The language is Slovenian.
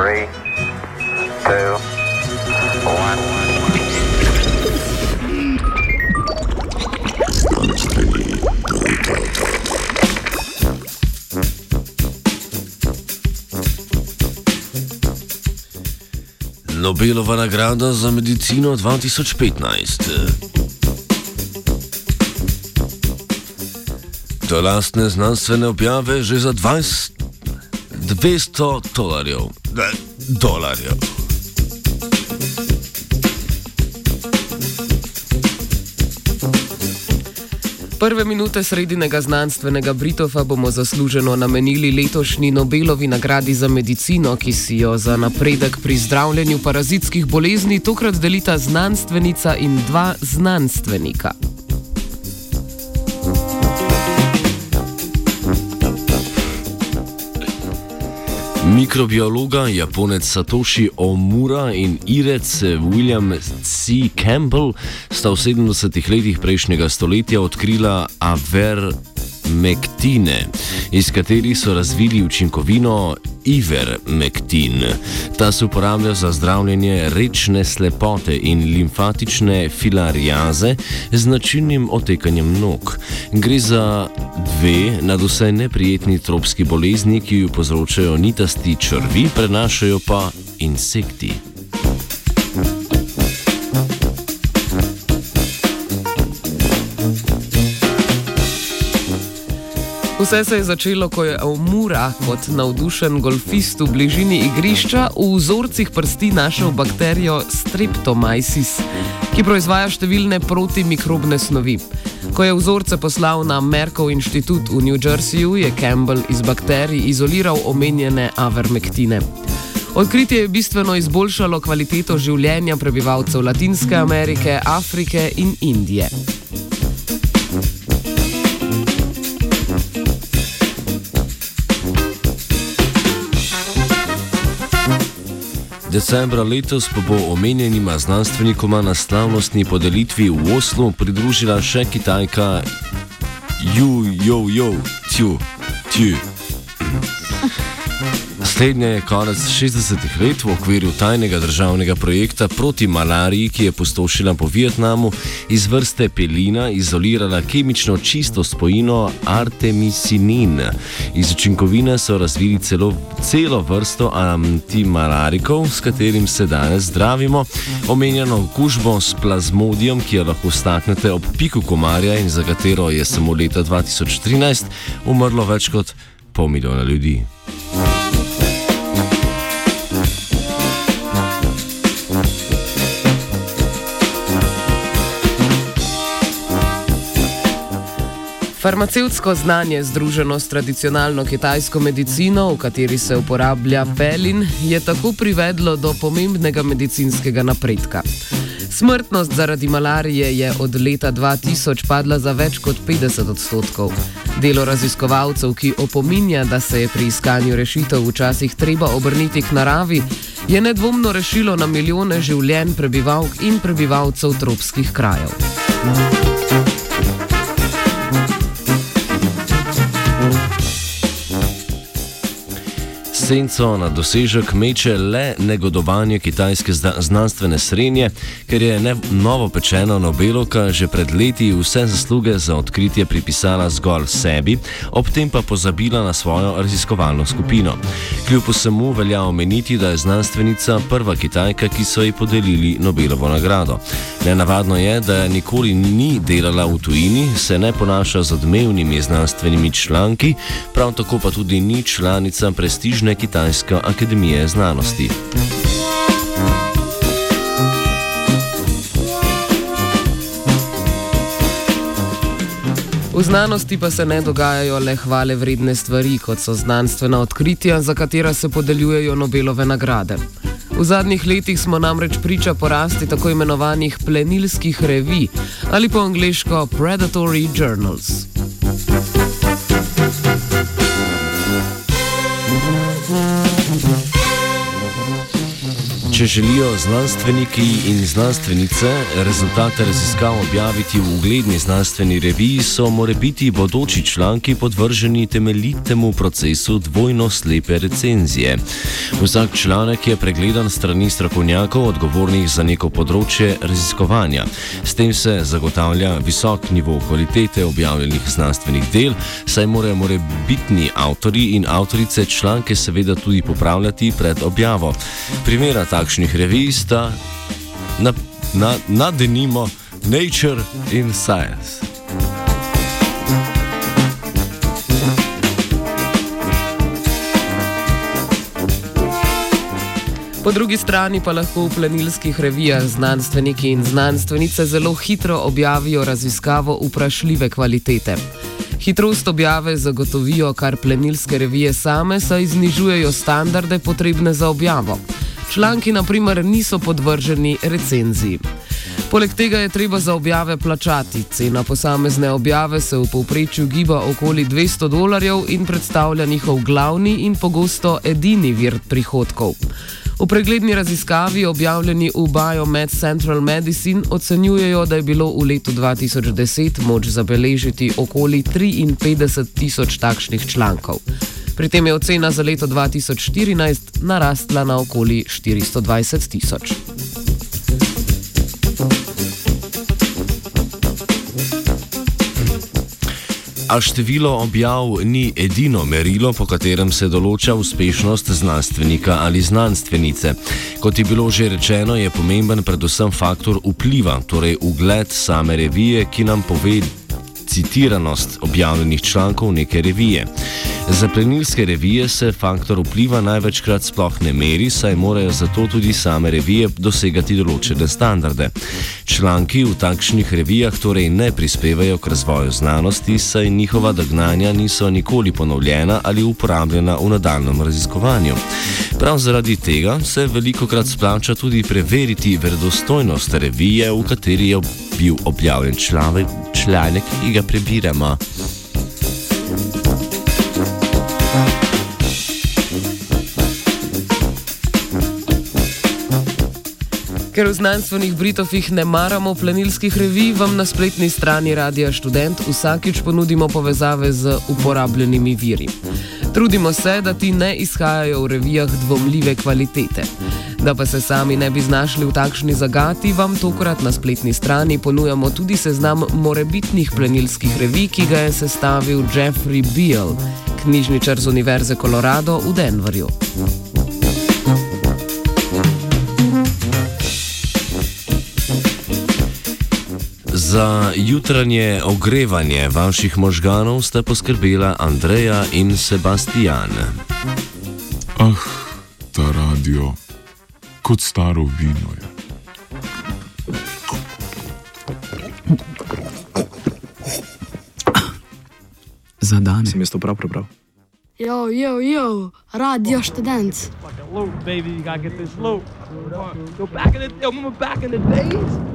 Three, two. Nobelova nagrada za medicino 2015. Do lastne znanstvene objave že za 20, 200 dolarjev. Ne, dolarjev. Prve minute sredinega znanstvenega Britova bomo zasluženo namenili letošnji Nobelovi nagradi za medicino, ki si jo za napredek pri zdravljenju parazitskih bolezni tokrat delita znanstvenica in dva znanstvenika. Mikrobiologa, japonec Satoshi Omura in irec William C. Campbell sta v 70-ih letih prejšnjega stoletja odkrila avermektine, iz katerih so razvili učinkovino ivermektin. Ta se uporablja za zdravljenje rečne slepote in limfatične filariaze z značilnim otekanjem nog. Gre za dve nadvse neprijetni tropski bolezni, ki jo povzročajo nitasti črvi, prenašajo pa insekti. Vse se je začelo, ko je Omura kot navdušen golfist v bližini igrišča v vzorcih prsti našel bakterijo Streptomyces, ki proizvaja številne protimikrobne snovi. Ko je vzorce poslal na Merkov inštitut v New Jerseyju, je Campbell iz bakterij izoliral omenjene avermektine. Odkritje je bistveno izboljšalo kvaliteto življenja prebivalcev Latinske Amerike, Afrike in Indije. Decembra letos pa bo omenjenima znanstvenikoma na slavnostni podelitvi v Oslu pridružila še Kitajka Ju, Jo, Jo, Tju, Tju. Slednje je konec 60-ih let v okviru tajnega državnega projekta proti malariji, ki je pustošila po Vietnamu, iz vrste pelina izolirala kemično čisto spojino artemisinin. Iz učinkovine so razvili celo, celo vrsto antimalarikov, s katerim se danes zdravimo. Omenjeno okužbo s plazmodijom, ki jo lahko staknete ob piku komarja in za katero je samo leta 2013 umrlo več kot pol milijona ljudi. Farmacevtsko znanje, združeno s tradicionalno kitajsko medicino, v kateri se uporablja pelin, je tako privedlo do pomembnega medicinskega napredka. Smrtnost zaradi malarije je od leta 2000 padla za več kot 50 odstotkov. Delo raziskovalcev, ki opominja, da se je pri iskanju rešitev včasih treba obrniti k naravi, je nedvomno rešilo na milijone življenj prebivalk in prebivalcev tropskih krajev. Senco na dosežek meče le negodovanje kitajske znanstvene srednje, ker je ne novo pečena Nobelovka že pred leti vse zasluge za odkritje pripisala zgolj sebi, ob tem pa pozabila na svojo raziskovalno skupino. Kljub vsemu velja omeniti, da je znanstvenica prva kitajka, ki so ji podelili Nobelovo nagrado. Nenavadno je, da nikoli ni delala v tujini, se ne ponaša z odmevnimi znanstvenimi članki, prav tako pa tudi ni članica prestižne Kitajske akademije znanosti. V znanosti pa se ne dogajajo le hvale vredne stvari, kot so znanstvena odkritja, za katera se podeljujejo Nobelove nagrade. V zadnjih letih smo namreč priča porasti tako imenovanih plenilskih revij ali po angliško Predatory Journals. Če želijo znanstveniki in znanstvenice rezultate raziskav objaviti v ugledni znanstveni reviji, so morebiti bodoči članki podvrženi temeljitemu procesu dvojno slepe recenzije. Vsak članek je pregledan strani strokovnjakov, odgovornih za neko področje raziskovanja. S tem se zagotavlja visok nivo kvalitete objavljenih znanstvenih del, saj morajo morebitni avtori in avtorice članke seveda tudi popravljati pred objavo. Primera takšnih revij sta na, na, na denimo Nature in Science. Po drugi strani pa lahko v plenilskih revijah znanstveniki in znanstvenice zelo hitro objavijo raziskavo vprašljive kvalitete. Hitrost objave zagotovijo kar plenilske revije same, saj znižujejo standarde potrebne za objavo. Članki, na primer, niso podvrženi recenziji. Poleg tega je treba za objave plačati. Cena posamezne objave se v povprečju giba okoli 200 dolarjev in predstavlja njihov glavni in pogosto edini vir prihodkov. V pregledni raziskavi, objavljeni v Biomed Central Medicine, ocenjujejo, da je bilo v letu 2010 moč zabeležiti okoli 53 tisoč takšnih člankov. Pri tem je ocena za leto 2014 narastla na okoli 420 tisoč. A število objav ni edino merilo, po katerem se določa uspešnost znanstvenika ali znanstvenice. Kot je bilo že rečeno, je pomemben predvsem faktor vpliva, torej ugled same revije, ki nam pove citiranost objavljenih člankov neke revije. Za plenilske revije se faktor vpliva največkrat sploh ne meri, saj morajo zato tudi same revije dosegati določene standarde. Članki v takšnih revijah torej ne prispevajo k razvoju znanosti, saj njihova dognanja niso nikoli ponovljena ali uporabljena v nadaljem raziskovanju. Prav zaradi tega se veliko krat splača tudi preveriti verodostojnost revije, v kateri je bil objavljen članek, članek ki ga prebiramo. Ker v znanstvenih britofih ne maramo plenilskih revij, vam na spletni strani Radia Student vsakič ponudimo povezave z uporabljenimi viri. Trudimo se, da ti ne izhajajo v revijah dvomljive kvalitete. Da pa se sami ne bi znašli v takšni zagati, vam tokrat na spletni strani ponujamo tudi seznam morebitnih plenilskih revij, ki ga je sestavil Jeffrey Beale, knjižničar z Univerze Colorado v Denverju. Za jutranje ogrevanje vaših možganov sta poskrbela Andreja in Sebastian. Ah, ta radio, kot staro vino je. Za danes. Sem jaz to prav prebral? Yo, yo, yo, radio študent. Loop, baby. You gotta get this loop. Go back in the, yo, remember back in the days?